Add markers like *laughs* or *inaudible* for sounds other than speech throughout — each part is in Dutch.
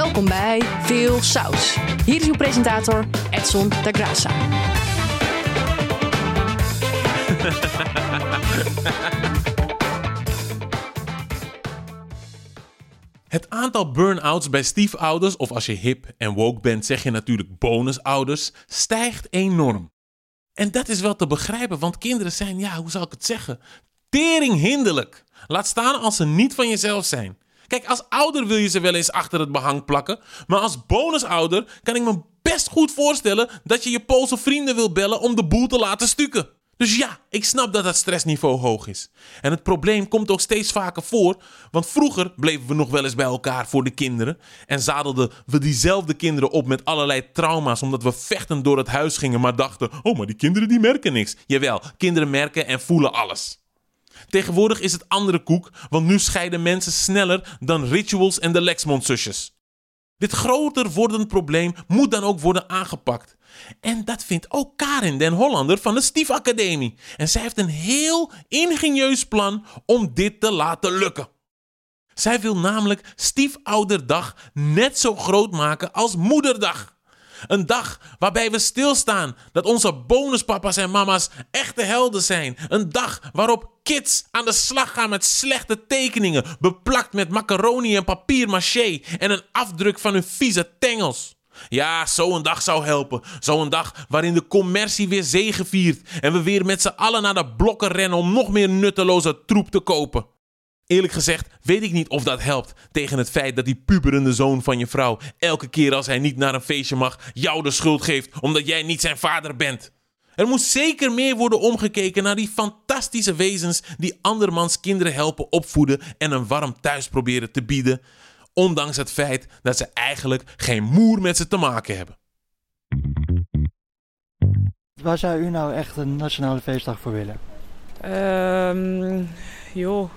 Welkom bij Veel Saus. Hier is uw presentator Edson da Graça. Het aantal burn-outs bij stiefouders, of als je hip en woke bent, zeg je natuurlijk bonusouders, stijgt enorm. En dat is wel te begrijpen, want kinderen zijn, ja, hoe zal ik het zeggen, teringhinderlijk. Laat staan als ze niet van jezelf zijn. Kijk, als ouder wil je ze wel eens achter het behang plakken, maar als bonusouder kan ik me best goed voorstellen dat je je Poolse vrienden wil bellen om de boel te laten stukken. Dus ja, ik snap dat het stressniveau hoog is. En het probleem komt ook steeds vaker voor, want vroeger bleven we nog wel eens bij elkaar voor de kinderen en zadelden we diezelfde kinderen op met allerlei trauma's omdat we vechtend door het huis gingen, maar dachten: "Oh, maar die kinderen die merken niks." Jawel, kinderen merken en voelen alles. Tegenwoordig is het andere koek, want nu scheiden mensen sneller dan Rituals en de Lexmond-zusjes. Dit groter wordend probleem moet dan ook worden aangepakt. En dat vindt ook Karin den Hollander van de Stief Academie. En zij heeft een heel ingenieus plan om dit te laten lukken. Zij wil namelijk Stiefouderdag net zo groot maken als Moederdag. Een dag waarbij we stilstaan dat onze bonuspapa's en mama's echte helden zijn. Een dag waarop kids aan de slag gaan met slechte tekeningen, beplakt met macaroni en papier-maché en een afdruk van hun vieze tengels. Ja, zo'n dag zou helpen. Zo'n dag waarin de commercie weer zegeviert en we weer met z'n allen naar de blokken rennen om nog meer nutteloze troep te kopen. Eerlijk gezegd weet ik niet of dat helpt tegen het feit dat die puberende zoon van je vrouw elke keer als hij niet naar een feestje mag jou de schuld geeft omdat jij niet zijn vader bent. Er moet zeker meer worden omgekeken naar die fantastische wezens die andermans kinderen helpen opvoeden en een warm thuis proberen te bieden, ondanks het feit dat ze eigenlijk geen moer met ze te maken hebben. Waar zou u nou echt een nationale feestdag voor willen? Ehm, joh.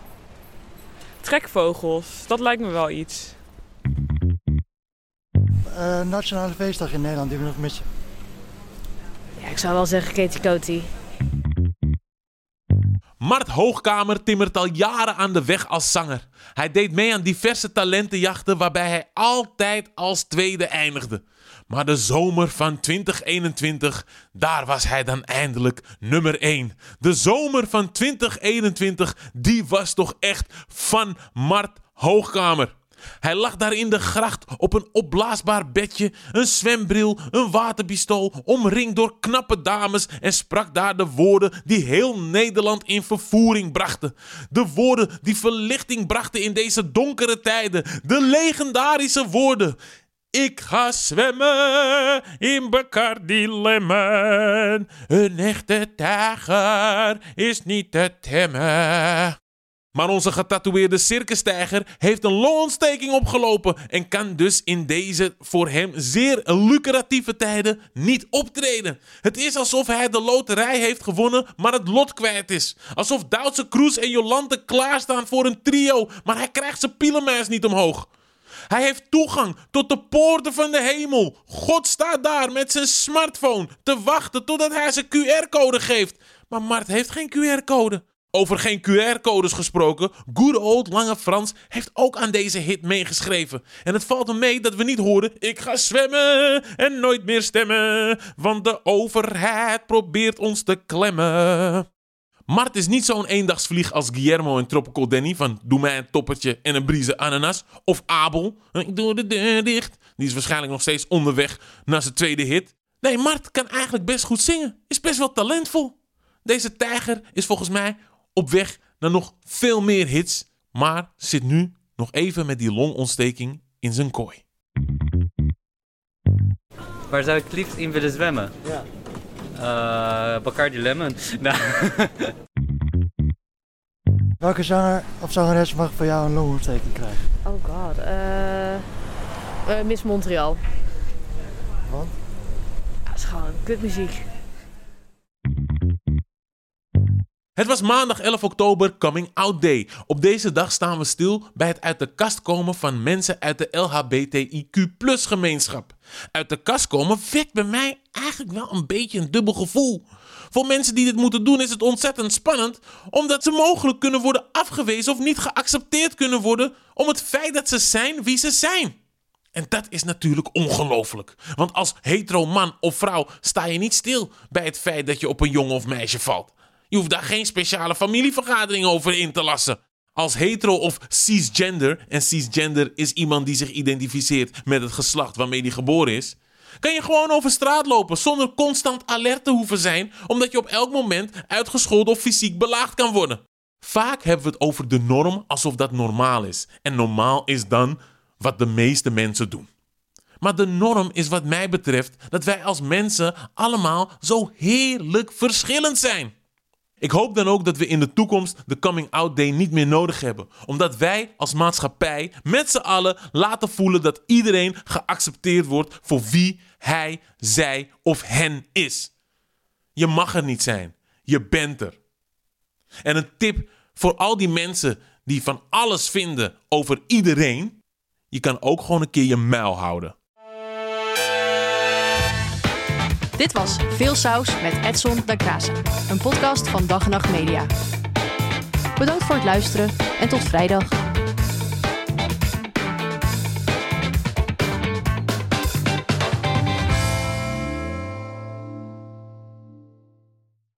Trekvogels, dat lijkt me wel iets. Uh, nationale feestdag in Nederland die we nog missen. Ja, ik zou wel zeggen Katie Coty. Mart Hoogkamer timmert al jaren aan de weg als zanger. Hij deed mee aan diverse talentenjachten waarbij hij altijd als tweede eindigde. Maar de zomer van 2021, daar was hij dan eindelijk nummer 1. De zomer van 2021, die was toch echt van Mart Hoogkamer. Hij lag daar in de gracht op een opblaasbaar bedje, een zwembril, een waterpistool, omringd door knappe dames en sprak daar de woorden die heel Nederland in vervoering brachten. De woorden die verlichting brachten in deze donkere tijden. De legendarische woorden. Ik ga zwemmen in Bacardi Lemon. Een echte tijger is niet te temmen. Maar onze getatoeëerde circustijger heeft een longontsteking opgelopen en kan dus in deze voor hem zeer lucratieve tijden niet optreden. Het is alsof hij de loterij heeft gewonnen, maar het lot kwijt is. Alsof Duitse Kroes en Jolante klaarstaan voor een trio, maar hij krijgt zijn pielenmeis niet omhoog. Hij heeft toegang tot de poorten van de hemel. God staat daar met zijn smartphone te wachten totdat hij zijn QR-code geeft. Maar Mart heeft geen QR-code. Over geen QR-codes gesproken, good old Lange Frans heeft ook aan deze hit meegeschreven. En het valt me mee dat we niet horen: Ik ga zwemmen en nooit meer stemmen, want de overheid probeert ons te klemmen. Mart is niet zo'n eendagsvlieg als Guillermo en Tropical Danny van Doe mij een toppertje en een brieze ananas. Of Abel, ik doe de deur dicht. Die is waarschijnlijk nog steeds onderweg naar zijn tweede hit. Nee, Mart kan eigenlijk best goed zingen. Is best wel talentvol. Deze tijger is volgens mij op weg naar nog veel meer hits, maar zit nu nog even met die longontsteking in zijn kooi. Waar zou ik het liefst in willen zwemmen? Ja. Uh, Bacardi Lemon. Nou. *laughs* Welke zanger of zangeres mag van jou een longontsteking krijgen? Oh god. Uh, Miss Montreal. Want? Ja, dat is gewoon kutmuziek. Het was maandag 11 oktober, Coming Out Day. Op deze dag staan we stil bij het uit de kast komen van mensen uit de LHBTIQ gemeenschap. Uit de kast komen wekt bij mij eigenlijk wel een beetje een dubbel gevoel. Voor mensen die dit moeten doen is het ontzettend spannend, omdat ze mogelijk kunnen worden afgewezen of niet geaccepteerd kunnen worden om het feit dat ze zijn wie ze zijn. En dat is natuurlijk ongelooflijk. Want als hetero man of vrouw sta je niet stil bij het feit dat je op een jongen of meisje valt. Je hoeft daar geen speciale familievergadering over in te lassen. Als hetero of cisgender, en cisgender is iemand die zich identificeert met het geslacht waarmee die geboren is, kan je gewoon over straat lopen zonder constant alert te hoeven zijn, omdat je op elk moment uitgescholden of fysiek belaagd kan worden. Vaak hebben we het over de norm alsof dat normaal is. En normaal is dan wat de meeste mensen doen. Maar de norm is wat mij betreft dat wij als mensen allemaal zo heerlijk verschillend zijn. Ik hoop dan ook dat we in de toekomst de Coming Out Day niet meer nodig hebben. Omdat wij als maatschappij met z'n allen laten voelen dat iedereen geaccepteerd wordt voor wie hij, zij of hen is. Je mag er niet zijn. Je bent er. En een tip voor al die mensen die van alles vinden over iedereen. Je kan ook gewoon een keer je muil houden. Dit was Veel Saus met Edson da Graça, een podcast van Dag en Nacht Media. Bedankt voor het luisteren en tot vrijdag.